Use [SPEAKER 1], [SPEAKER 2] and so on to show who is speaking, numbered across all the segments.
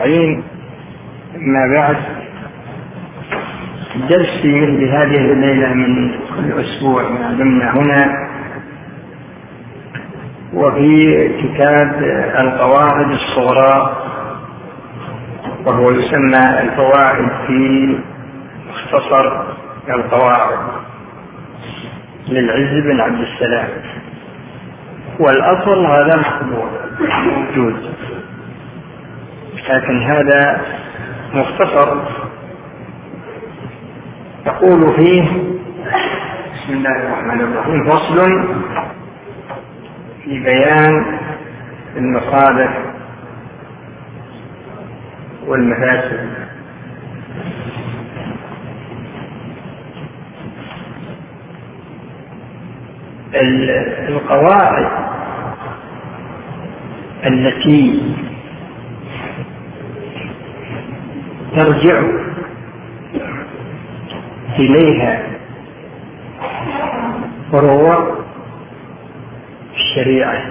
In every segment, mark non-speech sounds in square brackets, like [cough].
[SPEAKER 1] عين ما بعد درسي لهذه الليلة من كل أسبوع ما دمنا هنا وفي كتاب القواعد الصغرى وهو يسمى الفوائد في مختصر القواعد للعز بن عبد السلام. والأصل هذا مقبول موجود لكن هذا مختصر يقول فيه بسم الله الرحمن الرحيم فصل في بيان المصالح والمفاسد. القواعد التي ترجع إليها. فروع الشريعة.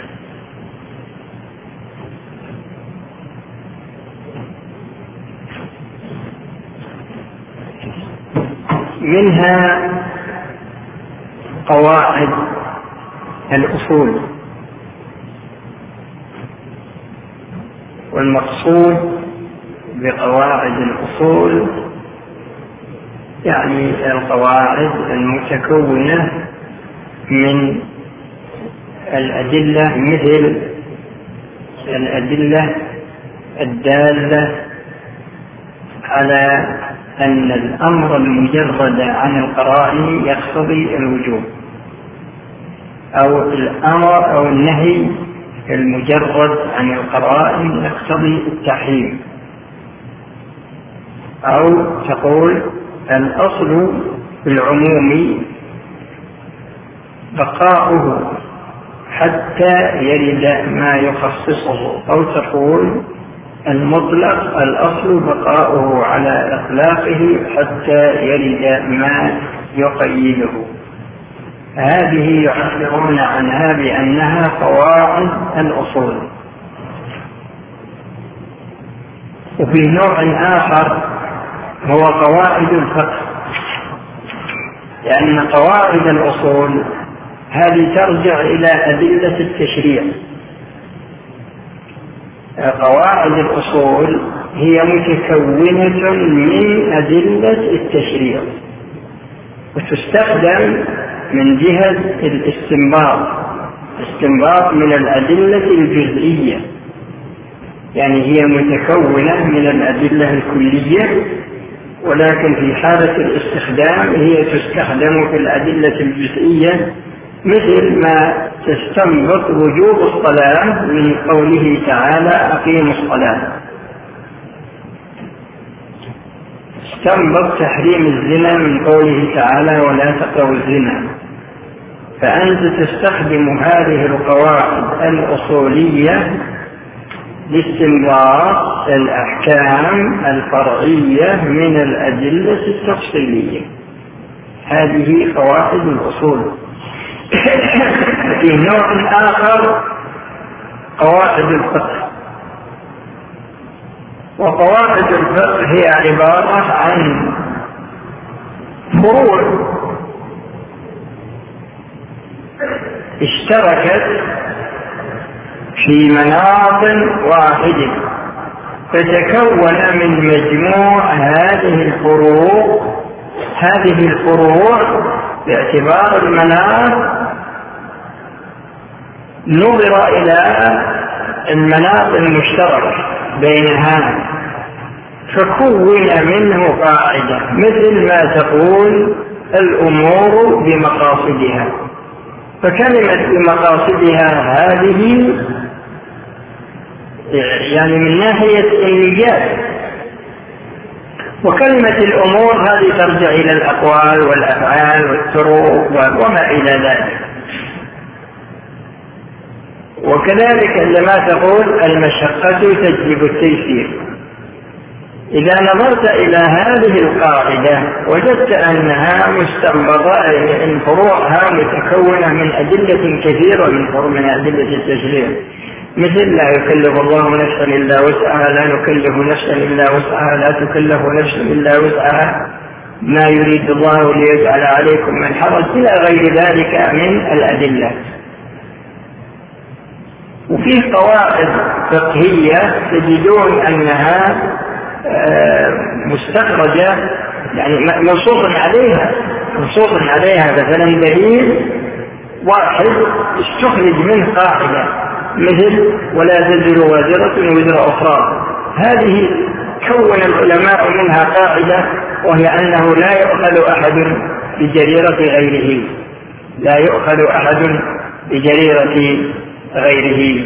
[SPEAKER 1] منها قواعد الأصول. والمقصود بقواعد الأصول يعني القواعد المتكونة من الأدلة مثل الأدلة الدالة على أن الأمر المجرد عن القرائن يقتضي الوجوب أو الأمر أو النهي المجرد عن القرائن يقتضي التحريم. أو تقول الأصل في العموم بقاؤه حتى يرد ما يخصصه أو تقول المطلق الأصل بقاؤه على إطلاقه حتى يرد ما يقيده. هذه يعبرون عنها بأنها قواعد الأصول. وفي نوع آخر هو قواعد الفقه. لأن قواعد الأصول هذه ترجع إلى أدلة التشريع. قواعد الأصول هي متكونة من أدلة التشريع وتستخدم من جهة الاستنباط. استنباط من الأدلة الجزئية. يعني هي متكونة من الأدلة الكلية ولكن في حالة الاستخدام هي تستخدم في الأدلة الجزئية مثل ما تستنبط وجوب الصلاة من قوله تعالى أقيموا الصلاة. استنبط تحريم الزنا من قوله تعالى ولا تقربوا الزنا. فأنت تستخدم هذه القواعد الأصولية لاستنباط الأحكام الفرعية من الأدلة التفصيلية. هذه قواعد الأصول. في نوع آخر قواعد الفقه. وقواعد الفقه هي عبارة عن فروع اشتركت في مناط واحد فتكون من مجموع هذه الفروع هذه الفروع باعتبار المناط نظر إلى المناط المشترك بينها فكون منه قاعدة مثل ما تقول الأمور بمقاصدها. فكلمة بمقاصدها هذه يعني من ناحية النيات. وكلمة الأمور هذه ترجع إلى الأقوال والأفعال والطرق وما إلى ذلك. وكذلك عندما تقول المشقة تجلب التيسير. إذا نظرت إلى هذه القاعدة وجدت أنها مستنبطة أن فروعها متكونة من أدلة كثيرة من أدلة التشريع. مثل لا يكلف الله نفسا إلا وسعها لا نكلف نفسا إلا وسعها لا تكلف نفس إلا وسعها. ما يريد الله ليجعل عليكم من حرج إلى غير ذلك من الأدلة. وفيه قواعد فقهية تجدون أنها آه، مستخرجة يعني منصوص عليها منصوص عليها مثلا دليل واحد استخرج منه قاعدة. مثل ولا تزر وازرة وزر أخرى. هذه كون العلماء منها قاعدة وهي أنه لا يؤخذ أحد بجريرة غيره. لا يؤخذ أحد بجريرة غيره.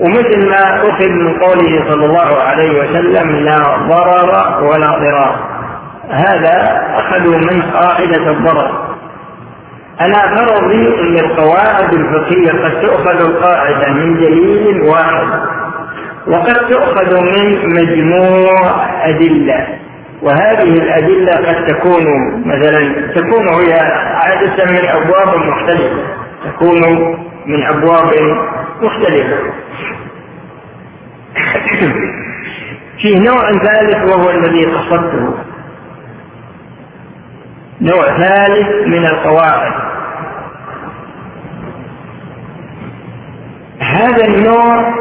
[SPEAKER 1] ومثل ما أخذ من قوله صلى الله عليه وسلم لا ضرر ولا ضرار. هذا أخذوا من قاعدة الضرر. أنا فرضي أن القواعد الفقهية قد تؤخذ القاعدة من دليل واحد وقد تؤخذ من مجموع أدلة وهذه الأدلة قد تكون مثلا تكون هي عادة من أبواب مختلفة تكون من أبواب مختلفة. فيه نوع ثالث وهو الذي قصدته. نوع ثالث من القواعد. هذا النوع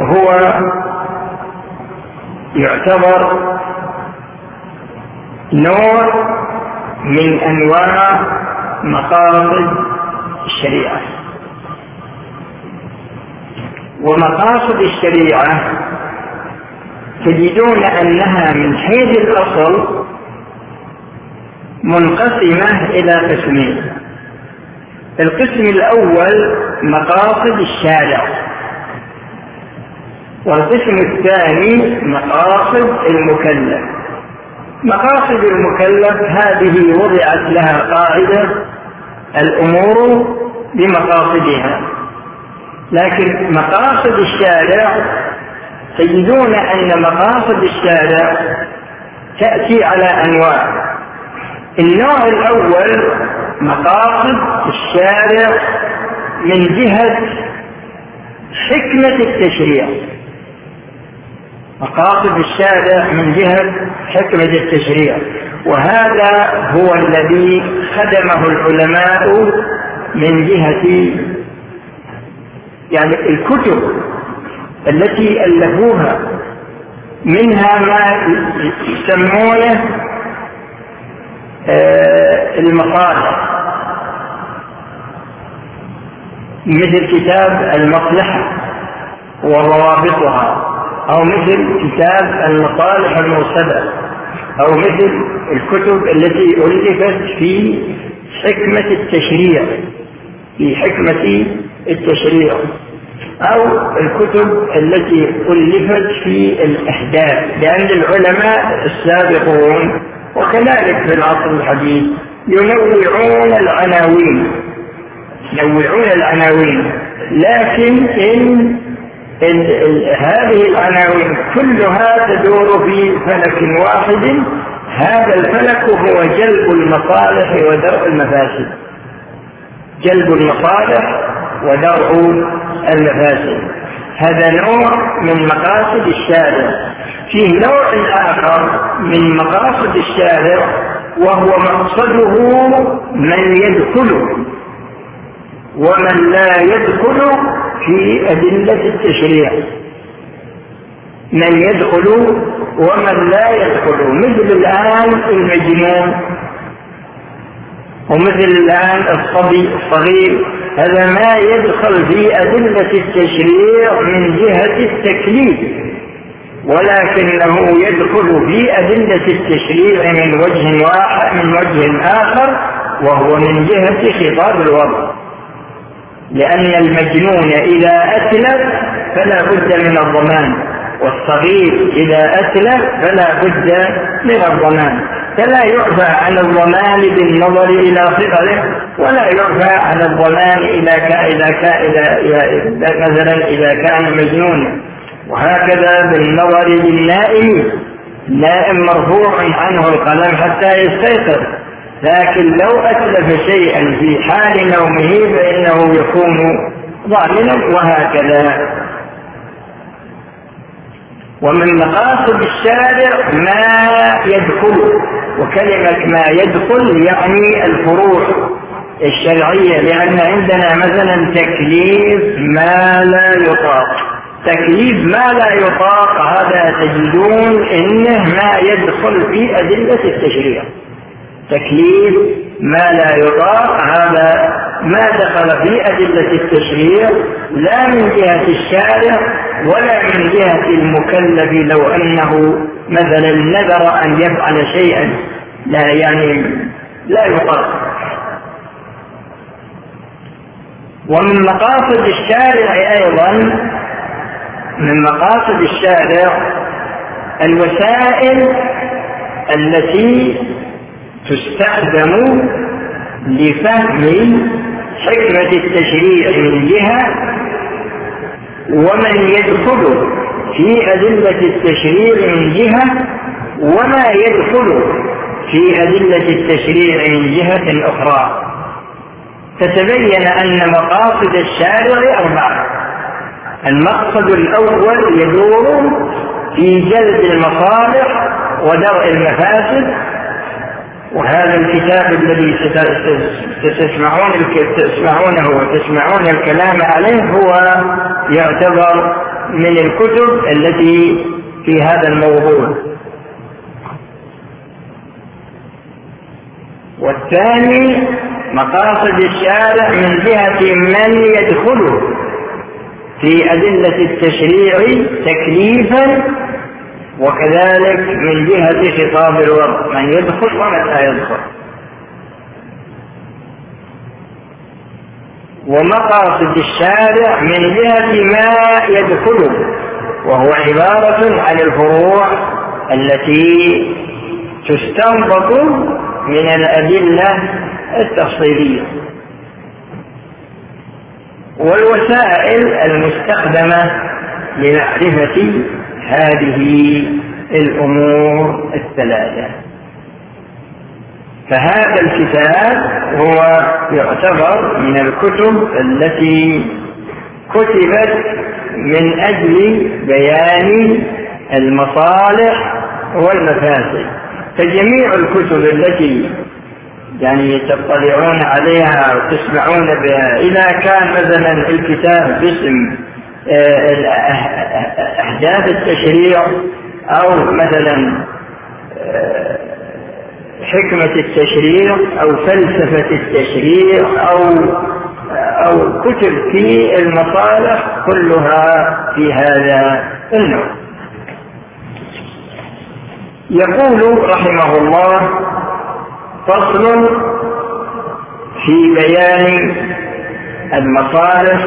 [SPEAKER 1] هو يعتبر نوع من أنواع مقاصد الشريعة. ومقاصد الشريعة تجدون أنها من حيث الأصل منقسمة إلى قسمين. القسم الأول مقاصد الشارع. والقسم الثاني مقاصد المكلف. مقاصد المكلف هذه وضعت لها قاعدة الأمور بمقاصدها. لكن مقاصد الشارع تجدون أن مقاصد الشارع تأتي على أنواع. النوع الأول مقاصد الشارع من جهة حكمة التشريع. مقاصد الشارع من جهة حكمة التشريع. وهذا هو الذي خدمه العلماء من جهة يعني الكتب التي ألفوها منها ما يسمونه المصالح. مثل كتاب المصلحة وروابطها أو مثل كتاب المصالح المرسلة أو مثل الكتب التي ألفت في حكمة التشريع في حكمة التشريع أو الكتب التي ألفت في الإحداث. لأن العلماء السابقون وكذلك في العصر الحديث ينوعون العناوين. ينوعون العناوين. لكن إن, إن هذه العناوين كلها تدور في فلك واحد هذا الفلك هو جلب المصالح ودرء المفاسد. جلب المصالح ودرء المفاسد. هذا نوع من مقاصد الشارع. فيه نوع آخر من مقاصد الشارع وهو مقصده من يدخله ومن لا يدخل في أدلة التشريع. من يدخل ومن لا يدخل. مثل الآن المجنون ومثل الآن الصبي الصغير. هذا ما يدخل في أدلة التشريع من جهة التكليف. ولكنه يدخل في أدلة التشريع من وجه واحد من وجه آخر وهو من جهة خطاب الوضع. لأن المجنون إذا أتلف فلا بد من الضمان والصغير إذا أتلف فلا بد من الضمان. فلا يعفى عن الضمان بالنظر إلى صغره ولا يعفى عن الضمان إذا كان إذا كان إذا مثلا إذا كان مجنونا. وهكذا بالنظر للنائم النائم مرفوع عنه القلم حتى يستيقظ. لكن لو أتلف شيئا في حال نومه فإنه يكون ضامنا وهكذا. ومن مقاصد الشارع ما يدخل وكلمة ما يدخل يعني الفروع الشرعية لأن عندنا مثلا تكليف ما لا يطاق. تكليف ما لا يطاق هذا تجدون إنه ما يدخل في أدلة التشريع. تكليف ما لا يطاق هذا ما دخل في أدلة التشريع لا من جهة الشارع ولا من جهة المكلف لو أنه مثلا نذر أن يفعل شيئا. لا يعني لا يطاق. ومن مقاصد الشارع أيضا من مقاصد الشارع الوسائل التي تستخدم لفهم حكمة التشريع من جهة ومن يدخل في أدلة التشريع من جهة وما يدخل في أدلة التشريع من جهة أخرى. فتبين أن مقاصد الشارع أربعة. المقصد الأول يدور في جلب المصالح ودرء المفاسد. وهذا الكتاب الذي ستسمعون تسمعونه وتسمعون الكلام عليه هو يعتبر من الكتب التي في هذا الموضوع. والثاني مقاصد الشارع من جهة من يدخل في أدلة التشريع تكليفا وكذلك من جهة خطاب الوضع من يدخل ومتى يدخل. ومقاصد الشارع من جهة ما يدخله وهو عبارة عن الفروع التي تستنبط من الأدلة التفصيلية. والوسائل المستخدمة لمعرفة هذه الأمور الثلاثة. فهذا الكتاب هو يعتبر من الكتب التي كتبت من أجل بيان المصالح والمفاسد. فجميع الكتب التي يعني تطلعون عليها وتسمعون بها. إذا كان مثلا الكتاب باسم أحداث التشريع أو مثلا آه، حكمة التشريع أو فلسفة التشريع أو أو كتب في المصالح كلها في هذا النوع. يقول رحمه الله فصل في بيان المصالح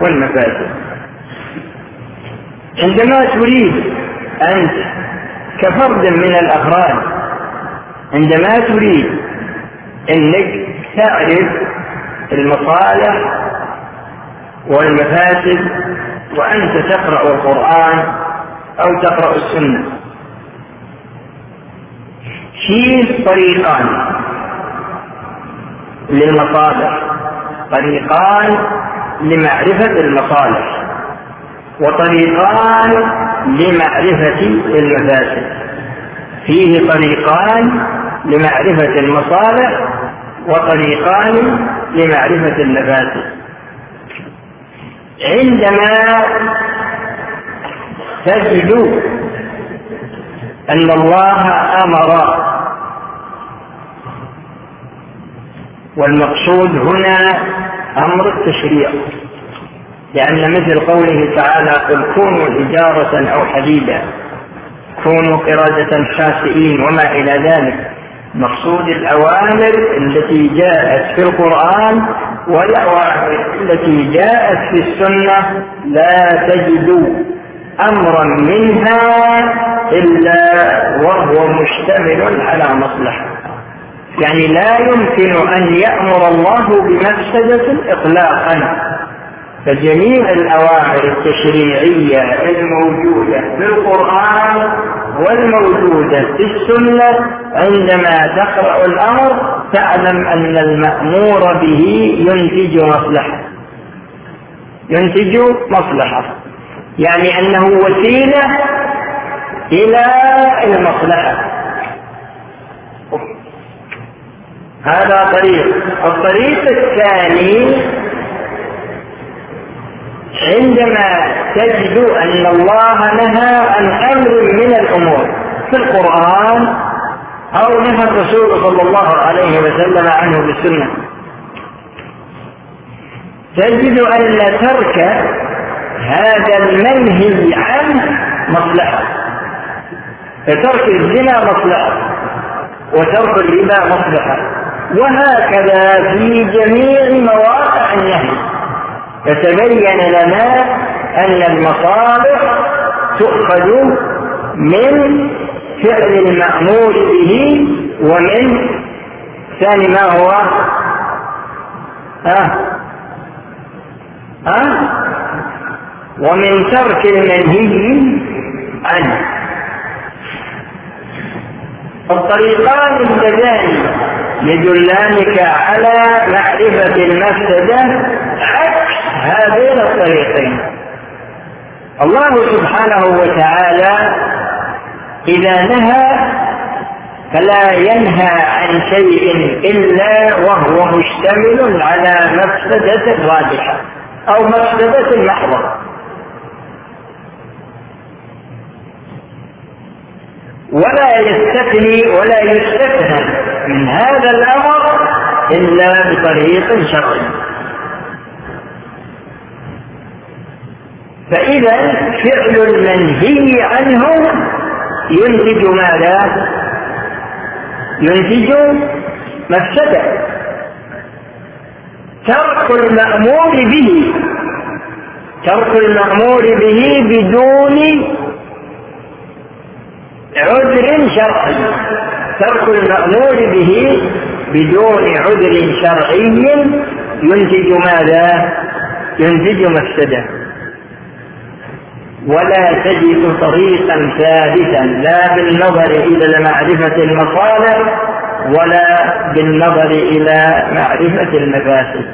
[SPEAKER 1] والمفاسد. عندما تريد أنت كفرد من الأفراد عندما تريد أنك تعرف المصالح والمفاسد وأنت تقرأ القرآن أو تقرأ السنة فيه طريقان. للمصالح. طريقان لمعرفة المصالح. وطريقان لمعرفة المفاسد. فيه طريقان لمعرفة المصالح وطريقان لمعرفة المفاسد. عندما تجد أن الله أمر. والمقصود هنا أمر التشريع. لأن مثل قوله تعالى قل كونوا حجارة أو حديدا كونوا قردة خاسئين وما إلى ذلك. مقصود الأوامر التي جاءت في القرآن والأوامر التي جاءت في السنة لا تجد أمرا منها إلا وهو مشتمل على مصلحة. يعني لا يمكن أن يأمر الله بمفسدة إطلاقا. فجميع الأوامر التشريعية الموجودة في القرآن والموجودة في السنة عندما تقرأ الأمر تعلم أن المأمور به ينتج مصلحة. ينتج مصلحة. يعني أنه وسيلة إلى المصلحة. هذا طريق. الطريق الثاني عندما تجد أن الله نهى عن أمر من الأمور في القرآن أو نهى الرسول صلى الله عليه وسلم عنه بالسنة. تجد أن ترك هذا المنهي عنه مصلحة. فترك الزنا مصلحة. وترك الربا مصلحة. وهكذا في جميع مواقع النهي. فتبين لنا أن المصالح تؤخذ من فعل المأمور به ومن ثاني ما هو؟ ها؟ ها؟ ومن ترك المنهي عنه الطريقان اللذان يدلانك على معرفة المفسدة عكس هذين الطريقين. الله سبحانه وتعالى إذا نهى فلا ينهى عن شيء إلا وهو مشتمل على مفسدة راجحة أو مفسدة محضة. ولا يستثني ولا يستثنى من هذا الأمر إلا بطريق شرعي فإذا فعل المنهي عنه ينتج ماذا؟ ينتج مفسدة ترك المأمور به ترك المأمور به بدون عذر شرعي. ترك المأمور به بدون عذر شرعي ينتج ماذا؟ ينتج مفسدة. ولا تجد طريقا ثابتا لا بالنظر إلى معرفة المصالح ولا بالنظر إلى معرفة المفاسد.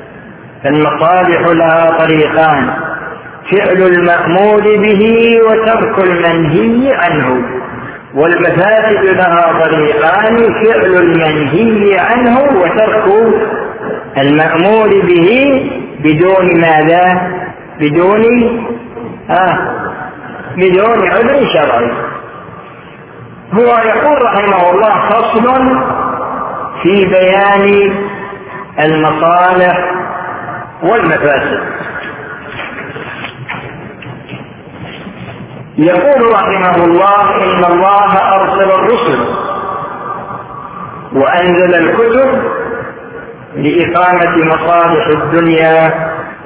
[SPEAKER 1] فالمصالح لها طريقان فعل المأمور به وترك المنهي عنه. والمفاسد لها طريقان فعل المنهي عنه وترك المأمور به بدون ماذا؟ بدون آه بدون عذر شرعي هو يقول رحمه الله فصل في بيان المصالح والمفاسد يقول رحمه الله إن الله أرسل الرسل وأنزل الكتب لإقامة مصالح الدنيا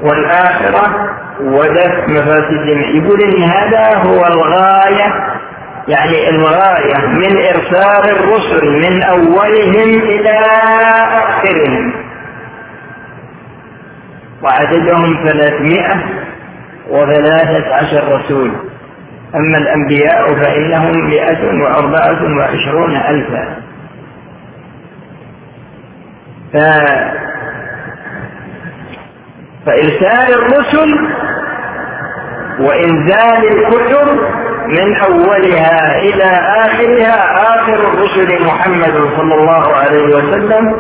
[SPEAKER 1] والآخرة ودفع مفاسدهم يقول إن هذا هو الغاية يعني الغاية من إرسال الرسل من أولهم إلى آخرهم. وعددهم ثلاثمائة وثلاثة عشر رسول. أما الأنبياء فإنهم مئة وأربعة وعشرون ألفا. ف... فإرسال الرسل وإنزال الكتب من أولها إلى آخرها آخر الرسل محمد صلى الله عليه وسلم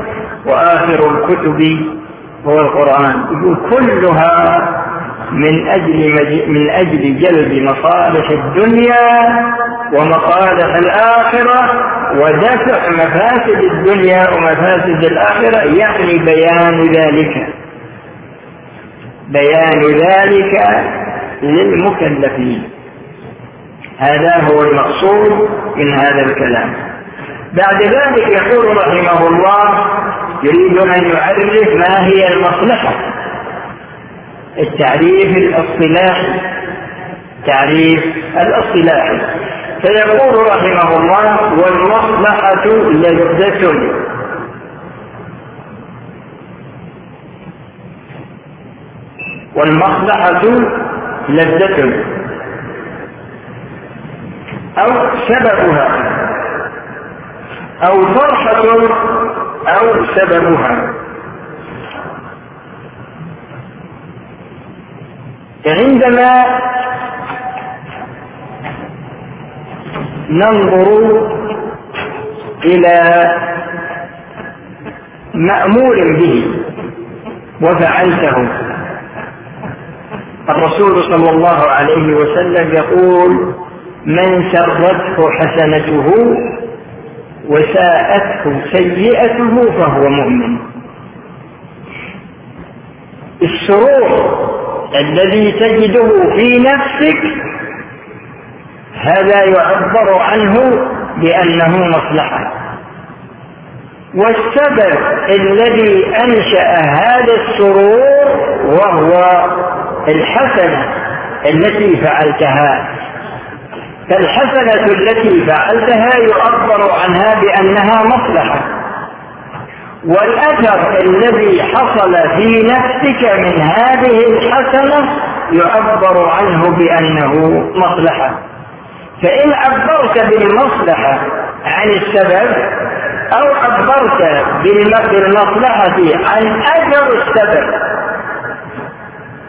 [SPEAKER 1] وآخر الكتب هو القرآن. كلها من أجل من أجل جلب مصالح الدنيا ومصالح الآخرة ودفع مفاسد الدنيا ومفاسد الآخرة يعني بيان ذلك. بيان ذلك للمكلفين. هذا هو المقصود من هذا الكلام. بعد ذلك يقول رحمه الله يريد أن يعرف ما هي المصلحة. التعريف الاصطلاحي. تعريف الاصطلاحي. فيقول رحمه الله والمصلحة لذة. والمصلحة لذة. أو سببها. أو فرحة أو سببها. عندما ننظر إلى مأمور به وفعلته الرسول صلى الله عليه وسلم يقول من سرته حسنته وساءته سيئته فهو مؤمن. السرور الذي تجده في نفسك هذا يعبر عنه بأنه مصلحة. والسبب الذي أنشأ هذا السرور وهو الحسنة التي فعلتها. فالحسنة التي فعلتها يعبر عنها بأنها مصلحة. والأثر الذي حصل في نفسك من هذه الحسنة يعبر عنه بأنه مصلحة. فإن عبرت بالمصلحة عن السبب أو عبرت بالمصلحة عن أثر السبب.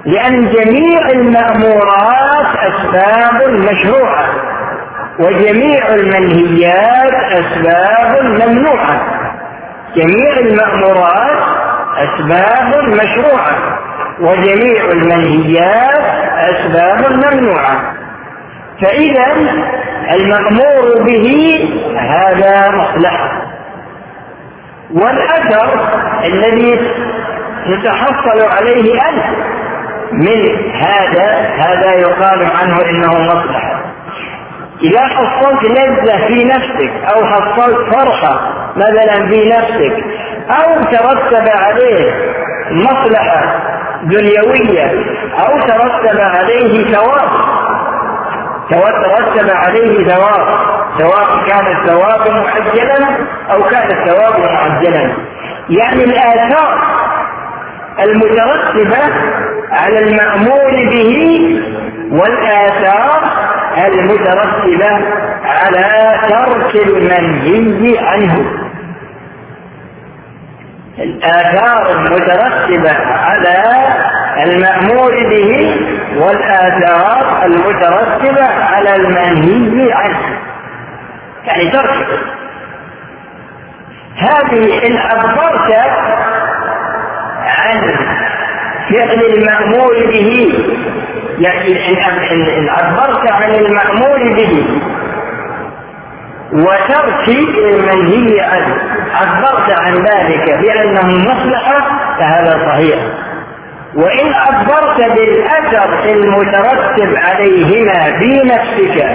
[SPEAKER 1] لأن جميع المأمورات أسباب مشروعة وجميع المنهيات أسباب ممنوعة. جميع المأمورات أسباب مشروعة وجميع المنهيات أسباب ممنوعة. فإذا المأمور به هذا مصلحة. والأثر الذي تتحصل عليه أنت من هذا هذا يقال عنه إنه مصلحة. إذا حصلت لذة في نفسك أو حصلت فرحة مثلا في نفسك أو ترتب عليه مصلحة دنيوية أو ترتب عليه ثواب ترتب عليه ثواب سواء كان الثواب معجلا أو كان الثواب معجلا. يعني الآثار المترتبة على المأمور به والآثار المترتبة على ترك المنهي عنه. الآثار المترتبة على المأمور به والآثار المترتبة على المنهي عنه. يعني ترك. هذه إن عبرت عن فعل المأمور به إن عبرت عن المأمور به. وترك المنهي عنه. عبرت عن ذلك بأنه مصلحة فهذا صحيح. وإن عبرت بالأثر المترتب عليهما في نفسك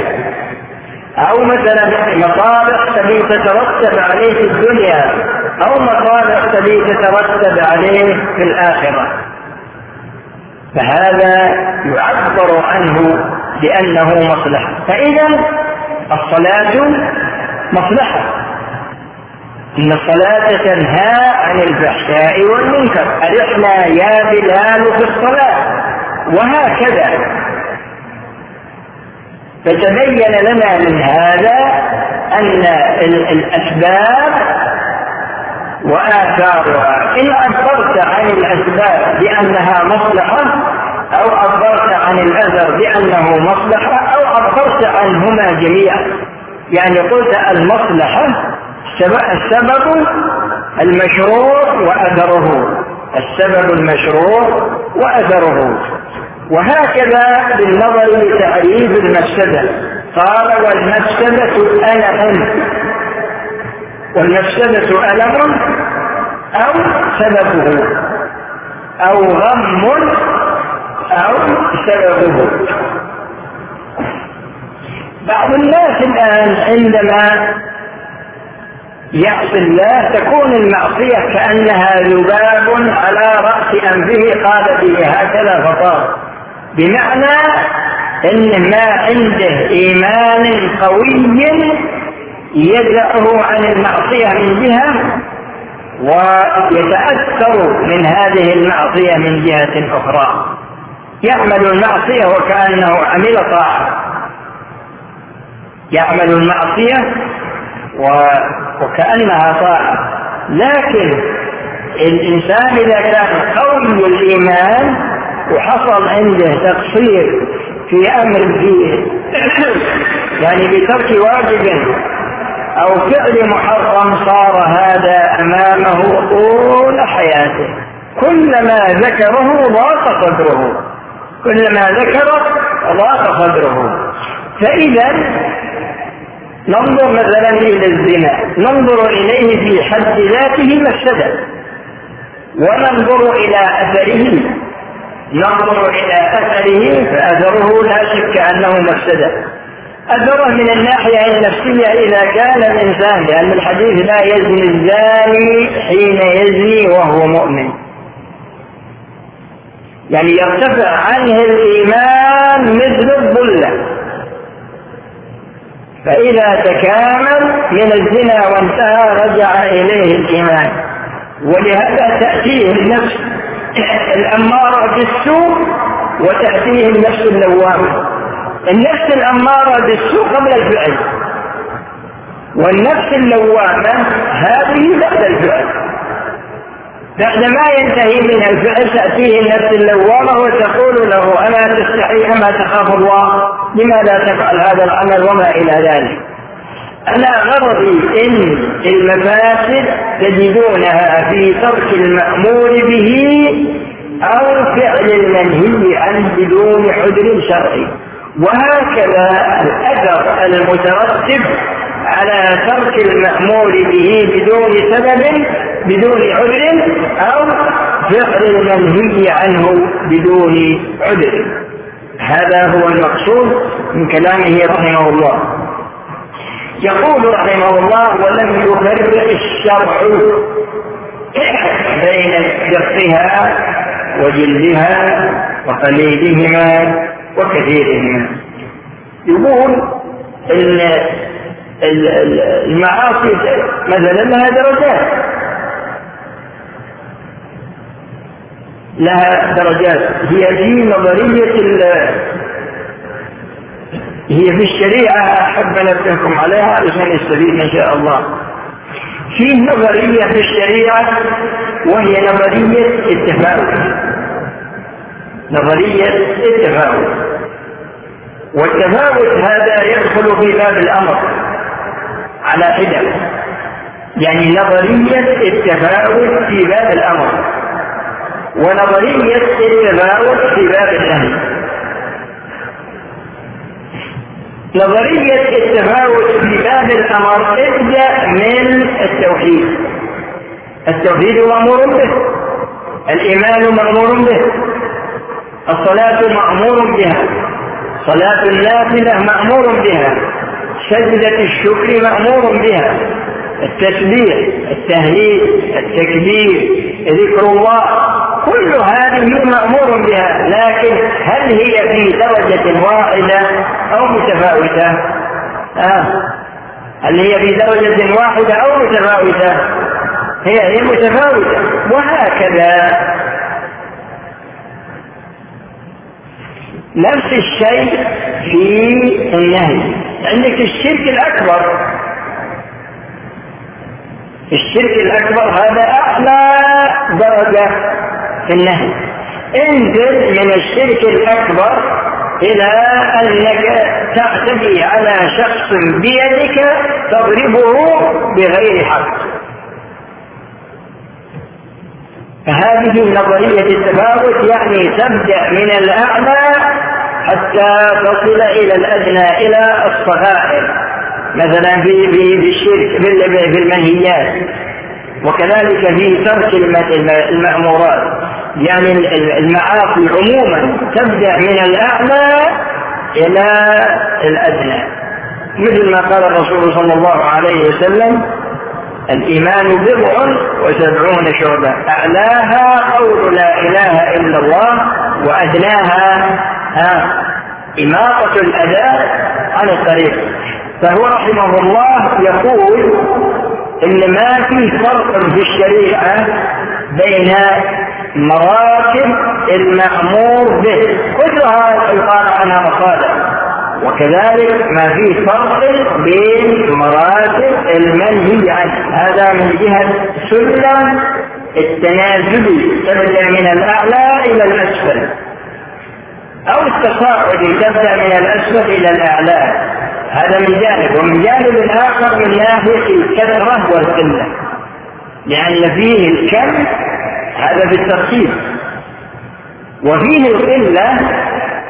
[SPEAKER 1] أو مثلا مصالح تبي تترتب عليه في الدنيا أو مصالح تبي تترتب عليه في الآخرة. فهذا يعبر عنه بأنه مصلحة. فإذا الصلاة مصلحة. إن الصلاة تنهى عن الفحشاء والمنكر. أرحنا يا بلال في الصلاة؟ وهكذا. فتبين لنا من هذا أن الأسباب وآثارها إن عبرت عن الأسباب بأنها مصلحة أو عبرت عن الأثر بأنه مصلحة أو عبرت عنهما جميعا. يعني قلت المصلحة السبب المشروع وأثره. السبب المشروع وأثره. وهكذا بالنظر لتعريف المفسدة. قال والمفسدة ألم والمفسدة ألم أو سببه أو غم أو سببه. بعض الناس الآن عندما يعصي الله تكون المعصية كأنها ذباب على رأس أنفه قال به هكذا فطار. بمعنى إن ما عنده إيمان قوي يدعه عن المعصية من جهة ويتأثر من هذه المعصية من جهة أخرى. يعمل المعصية وكأنه عمل طاعة. يعمل المعصية وكأنها طاعة. لكن الإنسان إذا كان قوي الإيمان وحصل عنده تقصير في أمر في يعني بترك واجب أو فعل محرم صار هذا أمامه طول حياته. كلما ذكره ضاق صدره. كلما ذكر ضاق صدره. فإذا ننظر مثلا إلى الزنا. ننظر إليه في حد ذاته مفسدة وننظر إلى أثره. ننظر إلى أثره فأثره لا شك أنه مفسدة أثره من الناحية النفسية إذا كان الإنسان لأن الحديث لا يزني الزاني حين يزني وهو مؤمن. يعني يرتفع عنه الإيمان مثل الظلة. فإذا تكامل من الزنا وانتهى رجع إليه الإيمان. ولهذا تأتيه النفس الأمارة بالسوء وتأتيه النفس اللوامة. النفس الأمارة بالسوء قبل الفعل. والنفس اللوامة هذه بعد الفعل. بعد ما ينتهي من الفعل تأتيه النفس اللوامة وتقول له ألا تستحي أما تخاف الله لماذا تفعل هذا العمل وما إلى ذلك؟ أنا غرضي إن المفاسد تجدونها في ترك المأمور به أو فعل المنهي عنه بدون حجر شرعي. وهكذا الأثر المترتب على ترك المأمور به بدون سبب بدون عذر أو فعل المنهي عنه بدون عذر. هذا هو المقصود من كلامه رحمه الله. يقول رحمه الله ولم يفرق الشرع بين جرحها وجلدها وقليلهما وكثيرهما يقول إن المعاصي مثلا لها درجات. لها درجات. هي في نظرية هي في الشريعة أحب أنبهكم عليها علشان يستفيد إن شاء الله. في نظرية في الشريعة وهي نظرية التفاوت نظرية التفاوت والتفاوت هذا يدخل في باب الأمر على حدة يعني نظرية التفاوت في باب الأمر ونظرية التفاوت في باب النهي نظرية التفاوت في باب الأمر ابدأ من التوحيد. التوحيد مأمور به الإيمان مأمور به الصلاة مأمور بها. صلاة النافلة مأمور بها سجدة الشكر مأمور بها التسبيح التهليل التكبير ذكر الله كل هذه مأمور بها لكن هل هي في درجة واحدة أو متفاوتة؟ آه. هل هي في درجة واحدة أو متفاوتة؟ هي هي متفاوتة وهكذا نفس الشيء في النهي. عندك الشرك الأكبر. الشرك الأكبر هذا أعلى درجة في النهي. انزل من الشرك الأكبر إلى أنك تعتدي على شخص بيدك تضربه بغير حق. فهذه نظرية التفاوت يعني تبدأ من الأعلى حتى تصل إلى الأدنى إلى الصغائر. مثلا في في في الشرك في المنهيات وكذلك في ترك المأمورات. يعني المعاصي عموما تبدأ من الأعلى إلى الأدنى. مثل ما قال الرسول صلى الله عليه وسلم الإيمان بضع وسبعون شعبة. أعلاها قول لا إله إلا الله وأدناها ها إماطة الأذى عن الطريق. فهو رحمه الله يقول إن ما في فرق في الشريعة بين مراتب المأمور به. كلها قال عنها مصالح وكذلك ما في فرق بين مراتب المنهي عنه. هذا من جهة سلم التنازلي تبدأ من الأعلى إلى الأسفل. أو التصاعد تبدأ من الأسفل إلى الأعلى. هذا من جانب. ومن جانب آخر من ناحية الكثرة والقلة. لأن فيه الكم هذا بالترتيب. وفيه القلة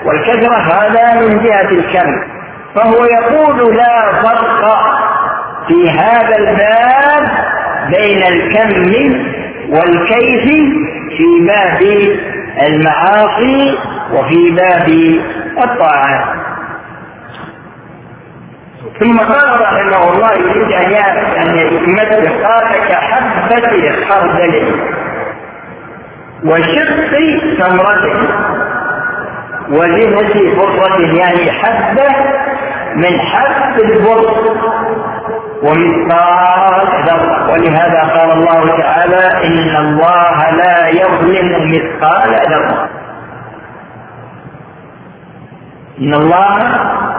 [SPEAKER 1] والكثرة هذا من جهة الكم. فهو يقول لا فرق في هذا الباب بين الكم والكيف في باب المعاصي وفي باب الطاعات ثم قال رحمه الله يريد أن يمثل قال كحبة خردل وشق تمرة وزنة فرة يعني حبة من حب البر ومثقال ذرة ولهذا قال الله تعالى إن الله لا يظلم مثقال ذرة. إن الله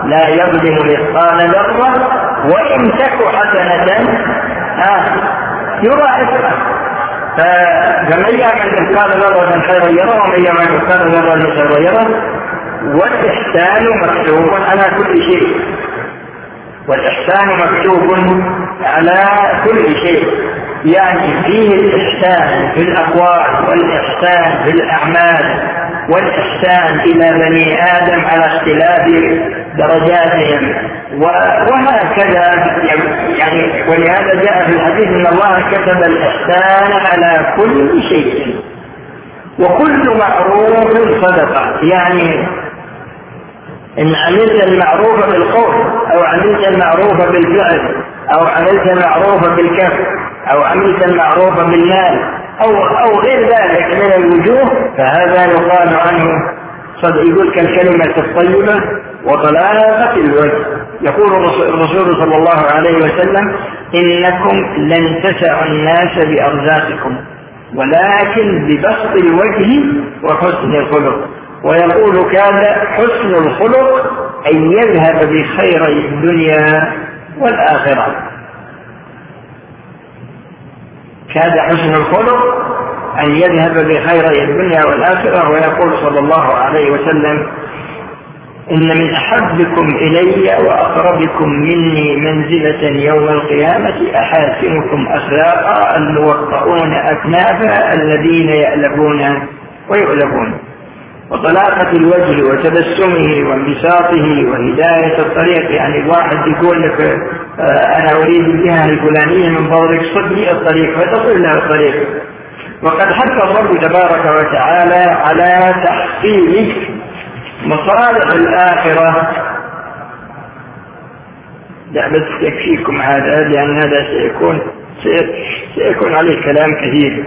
[SPEAKER 1] لا يظلم مثقال ذرة وإن تك حسنة آه يضاعفها فمن يعمل مثقال ذرة خيرا يرى ومن يعمل مثقال ذرة شرا يرى والإحسان مكتوب على كل شيء. والإحسان مكتوب على كل شيء. يعني فيه الإحسان في الأقوال والإحسان في الأعمال. والإحسان إلى بني آدم على اختلاف درجاتهم. وهكذا يعني ولهذا جاء في الحديث إن الله كتب الإحسان على كل شيء. وكل معروف صدقة. يعني إن عملت المعروف بالقول أو عملت المعروف بالفعل أو عملت المعروف بالكف أو عملت المعروف بالمال أو أو غير ذلك من الوجوه فهذا يقال عنه صد يقول كالكلمة الطيبة وطلاقة الوجه. يقول الرسول صلى الله عليه وسلم إنكم لن تسعوا الناس بأرزاقكم ولكن ببسط الوجه وحسن الخلق. ويقول كان حسن الخلق أن يذهب بخير الدنيا والآخرة. كاد حسن الخلق أن يذهب بخير الدنيا والآخرة ويقول صلى الله عليه وسلم إن من أحبكم إلي وأقربكم مني منزلة يوم القيامة أحاسنكم أخلاقا الموطؤون أكنافا الذين يألفون ويؤلفون وطلاقة الوجه وتبسمه وانبساطه وهداية الطريق يعني الواحد يقول لك أنا أريد الجهة الفلانية من فضلك صدني الطريق فتصل له الطريق. وقد حث الرب تبارك وتعالى على تحصيل مصالح الآخرة. لا بس يكفيكم هذا لأن هذا سيكون سيكون عليه كلام كثير.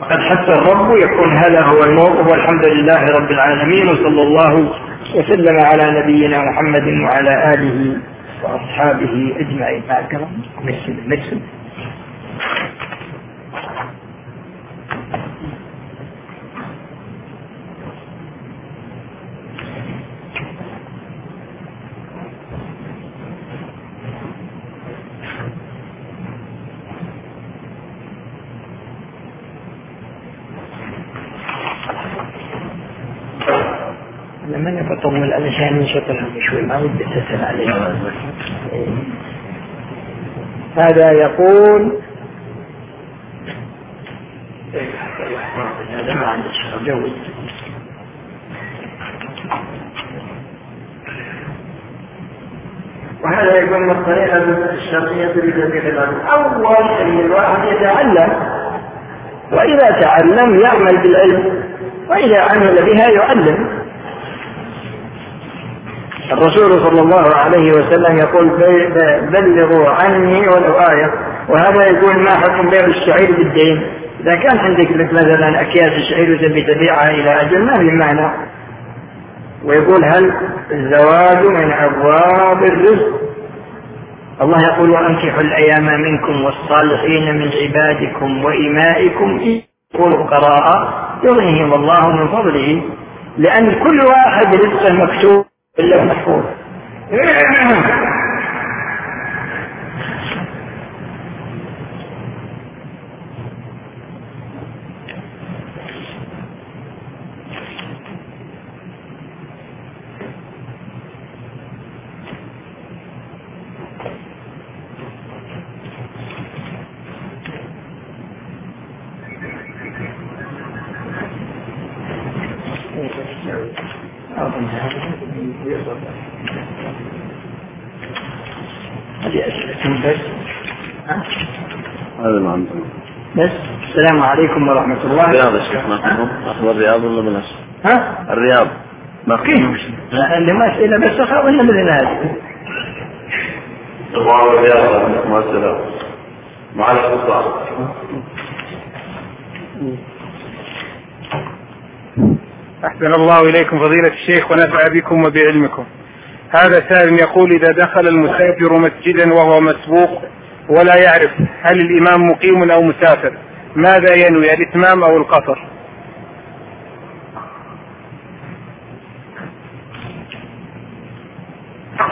[SPEAKER 1] وقد حث الرب يكون هذا هو الموقف. والحمد لله رب العالمين وصلى الله وسلم على نبينا محمد وعلى آله وأصحابه أجمعين. مع الكرام لما نشطرهم شوي ما ودي عليه. هذا يقول وهذا يكون الطريقة الشرعية لتبليغ العلم أول أن الواحد يتعلم وإذا تعلم يعمل بالعلم وإذا عمل بها يعلم. الرسول صلى الله عليه وسلم يقول بلغوا عني ولو آية. وهذا يقول ما حكم بيع الشعير بالدين؟ إذا كان عندك مثلا أكياس الشعير وتبي تبيعها إلى أجل ما في معنى. ويقول هل الزواج من أبواب الرزق؟ الله يقول وأنكحوا الأيام منكم والصالحين من عبادكم وإمائكم يقولوا قراءة يغنيهم الله من فضله. لأن كل واحد رزقه مكتوب. إلا محفوظ [laughs] هذه أسئلة بس
[SPEAKER 2] هذا ما عندنا
[SPEAKER 1] بس السلام عليكم ورحمة الله.
[SPEAKER 2] الرياض يا شيخ ما أخبر الرياض ولا بلاش؟
[SPEAKER 1] ها؟
[SPEAKER 2] الرياض. ما
[SPEAKER 1] كيف؟ اللي ما أسئلة بس أخاف مثل هذه
[SPEAKER 2] الله الرياض مع السلامة مع الخطأ
[SPEAKER 3] أحسن الله إليكم فضيلة الشيخ ونفع بكم وبعلمكم. هذا سائل يقول إذا دخل المسافر مسجدا وهو مسبوق ولا يعرف هل الإمام مقيم أو مسافر. ماذا ينوي الإتمام أو القصر؟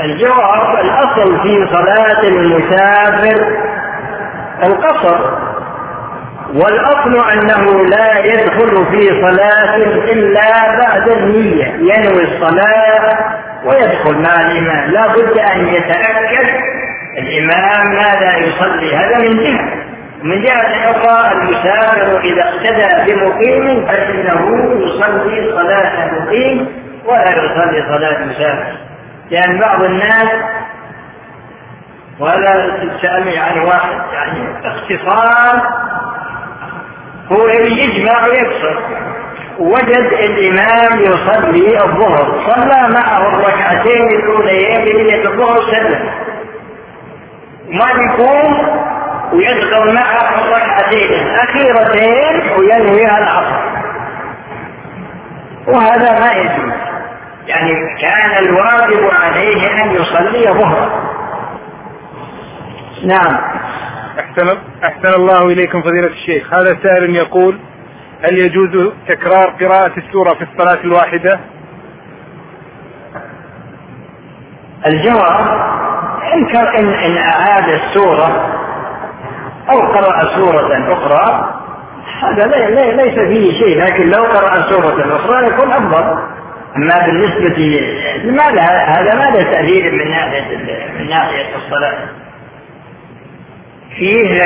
[SPEAKER 1] الجواب الأصل في صلاة المسافر القصر. والأصل أنه لا يدخل في صلاة إلا بعد النية. ينوي الصلاة ويدخل مع الإمام. لا بد أن يتأكد الإمام ماذا يصلي هذا من جهة. من جهة أخرى المسافر إذا اقتدى بمقيم فإنه يصلي صلاة مقيم ولا يصلي صلاة مسافر. لأن بعض الناس ولا تسألني عن واحد يعني اختصار هو يجمع ويكسر وجد الإمام يصلي الظهر صلى معه الركعتين الأوليين بنية الظهر سلم ما يقوم ويدخل معه الركعتين الأخيرتين وينويها العصر. وهذا ما يجوز. يعني كان الواجب عليه أن يصلي ظهرا. نعم.
[SPEAKER 3] أحسن, أحسن الله إليكم فضيلة الشيخ. هذا سائل يقول هل يجوز تكرار قراءة السورة في الصلاة الواحدة؟
[SPEAKER 1] الجواب إن, إن أعاد السورة أو قرأ سورة أخرى هذا ليس فيه شيء لكن لو قرأ سورة أخرى يكون أفضل. أما بالنسبة لماذا هذا ما له تأثير من ناحية من ناحية الصلاة. فيه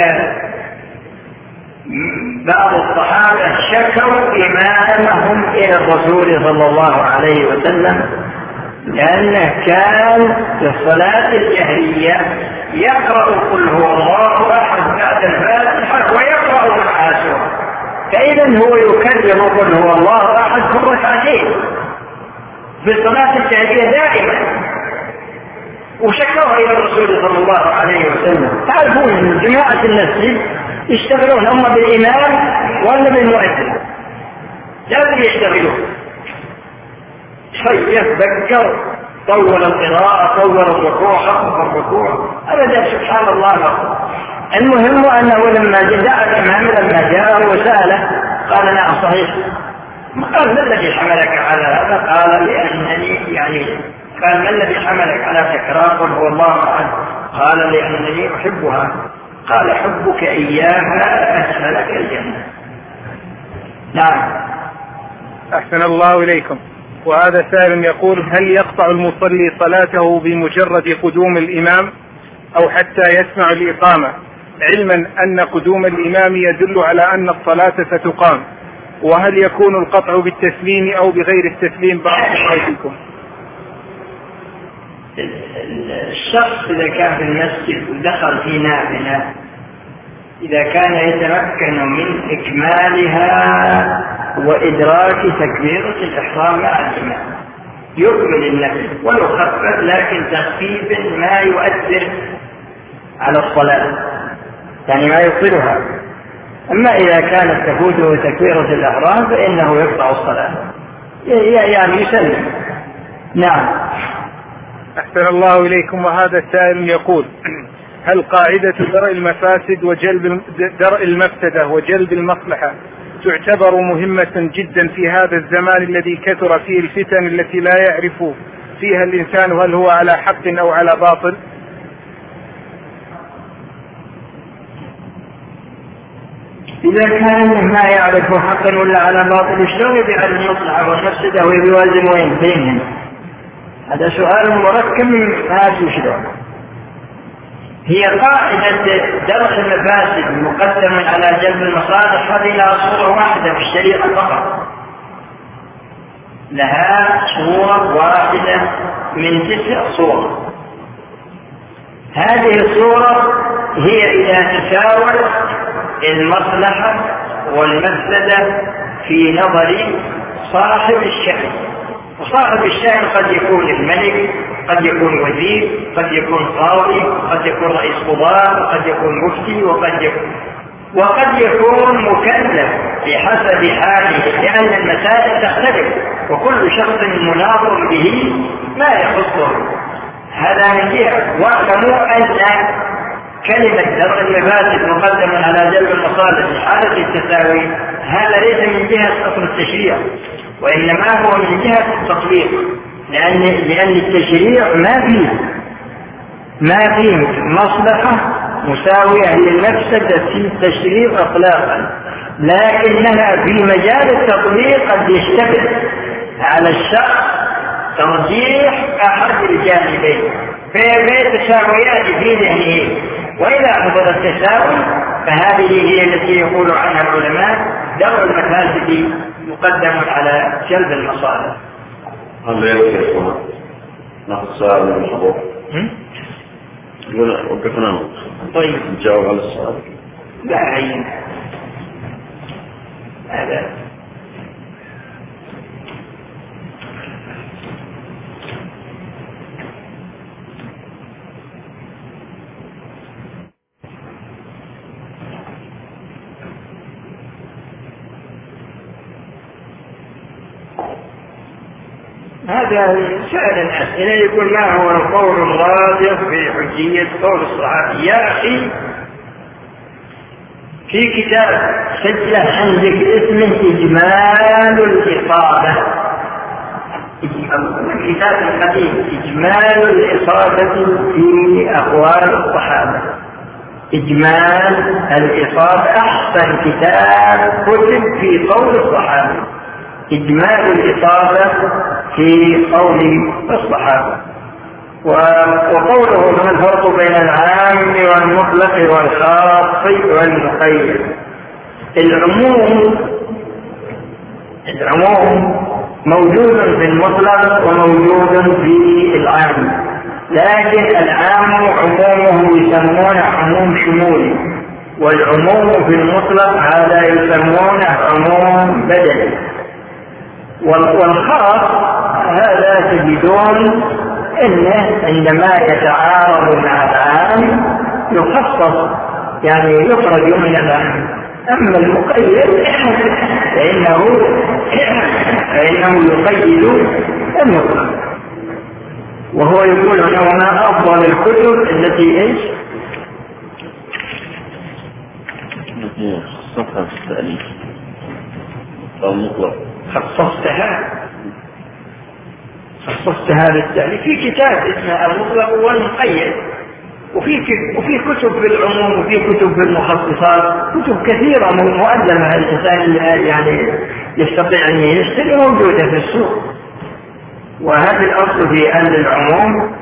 [SPEAKER 1] بعض الصحابة شكوا إمامهم إلى الرسول صلى الله عليه وسلم. لأنه كان في الصلاة الجهرية يقرأ قل هو الله أحد بعد الفاتحة ويقرأ معها سورة فإذا هو يكرر قل هو الله أحد في الركعتين. في الصلاة الجهرية دائما. وشكوها إلى الرسول صلى الله عليه وسلم. تعرفون إن جماعة المسجد يشتغلون هم بالإمام ولا بالمؤذن؟ لازم يشتغلون. شيخ ذكر طول القراءة طول الركوع خفف الركوع. أبدا سبحان الله. المهم أنه لما جاء الإمام لما جاءه وسأله قال نعم صحيح. قال ما الذي حملك على هذا؟ قال لأنني يعني قال ما الذي حملك على تكرار؟ قل هو الله أحد. قال لأنني أحبها. قال حبك إياها اسفلك الجنة. نعم.
[SPEAKER 3] أحسن الله إليكم. وهذا سائل يقول هل يقطع المصلي صلاته بمجرد قدوم الإمام أو حتى يسمع الإقامة؟ علما أن قدوم الإمام يدل على أن الصلاة ستقام. وهل يكون القطع بالتسليم أو بغير التسليم؟ بعض فيكم.
[SPEAKER 1] الشخص إذا كان في المسجد ودخل في نافلة إذا كان يتمكن من إكمالها وإدراك تكبيرة الإحرام مع الإمام. يكمل النفل ولو خفف لكن تخفيف ما يؤثر على الصلاة. يعني ما يبطلها أما إذا كانت تفوته تكبيرة الإحرام فإنه يقطع الصلاة. يعني يسلم. نعم.
[SPEAKER 3] أحسن الله إليكم وهذا السائل يقول هل قاعدة درء المفاسد وجلب درء المفسدة وجلب المصلحة تعتبر مهمة جدا في هذا الزمان الذي كثر فيه الفتن التي لا يعرف فيها الإنسان هل هو على حق أو على باطل.
[SPEAKER 1] إذا كان ما يعرف حقا ولا على باطل شلون يبيع المصلحة والمفسدة ويوازن وين بينهم هذا سؤال مركب ما أدري شلون؟ هي قاعدة درس المفاسد مقدم على جلب المصالح هذه لها صورة واحدة في الشريعة فقط. لها صور واحدة من تسع صور. هذه الصورة هي إذا تساوت المصلحة والمفسدة في نظر صاحب الشأن وصاحب الشأن قد يكون الملك قد يكون وزير قد يكون قاضي قد يكون رئيس قضاء قد يكون مفتي وقد يكون وقد يكون مكلف بحسب حاله لأن المسائل تختلف وكل شخص مناظر به ما يخصه. هذا من جهة. واعلموا أن كلمة درء المفاسد مقدم على جلب المصالح في حالة التساوي هذا ليس من جهة أصل التشريع. وإنما هو من جهة التطبيق لأن لأن التشريع ما فيه. ما فيه مصلحة مساوية للمفسدة في التشريع إطلاقا لكنها في مجال التطبيق قد يشتبه على الشخص ترجيح أحد الجانبين في تساويات في ذهنه. وإذا حصل التساوي فهذه هي التي يقول عنها العلماء دور المفاسد مقدم على جلب المصالح.
[SPEAKER 2] هل يكفي ناخذ سؤال من الحضور؟ وقفنا.
[SPEAKER 1] طيب.
[SPEAKER 2] نجاوب على السؤال.
[SPEAKER 1] لا عين هذا هذا سأل الأسئلة يقول ما هو القول الراجح في حجية قول الصحابي يا أخي في كتاب سجله عندك اسمه إجمال الإصابة كتاب قديم إجمال الإصابة في أقوال الصحابة. إجمال الإصابة أحسن كتاب كتب في قول الصحابة. إجمال الإصابة في قول الصحابة وقوله ما الفرق بين العام والمطلق والخاص والمقيد العموم العموم موجود في المطلق وموجود في العام. لكن العام عمومه يسمونه عموم شمولي والعموم في المطلق هذا يسمونه عموم بدني. والخاص هذا تجدون انه عندما يتعارض مع العام يخصص يعني يخرج من العام أما المقيد فإنه فإنه يقيد المطلق وهو يقول هنا وما أفضل الكتب التي إيش؟
[SPEAKER 2] التي خصصها في التأليف. أو المطلق.
[SPEAKER 1] خصصتها. خصصتها للتأليف في كتاب اسمه المطلق والمقيد. وفي وفي كتب في العموم وفي كتب في المخصصات كتب كثيرة مؤلمة الإنسان يعني يستطيع أن يشتري موجودة في السوق. وهذا الأصل في أن العموم.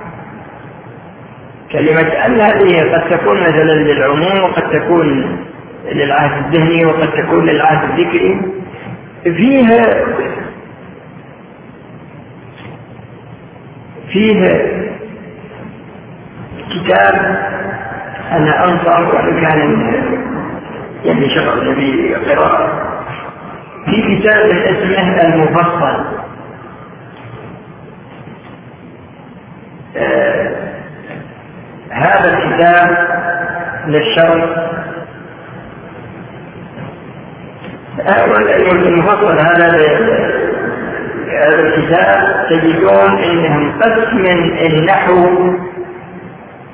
[SPEAKER 1] كلمة أن هذه قد تكون مثلا للعموم وقد تكون للعهد الذهني وقد تكون للعهد الذكري فيها فيها كتاب أنا أنصح وإن كان يعني شرع النبي قراءة. في كتاب اسمه المفصل. آه هذا الكتاب للشرع المفصل هذا هذا الكتاب تجدون إنهم قسم النحو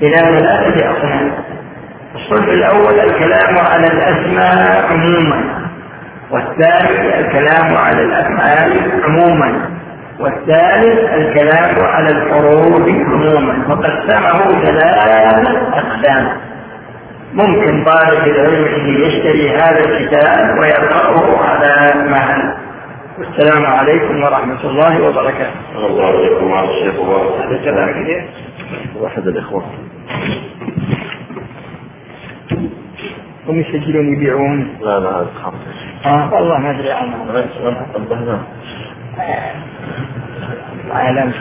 [SPEAKER 1] إلى ثلاثة اقسام الصنف الأول الكلام على الأسماء عموما والثاني الكلام على الأفعال عموما والثالث الكلام على الحروف عموما. فقسمه ثلاثة اقسام ممكن طالب العلم يشتري هذا الكتاب ويقرأه على مهل والسلام عليكم ورحمة الله وبركاته.
[SPEAKER 2] الله عليكم وعلى الشيخ
[SPEAKER 1] كده.
[SPEAKER 2] واحد الإخوة.
[SPEAKER 1] هم يسجلون يبيعون.
[SPEAKER 2] لا لا هذا
[SPEAKER 1] آه والله ما أدري عنهم.
[SPEAKER 2] خمسة.
[SPEAKER 1] على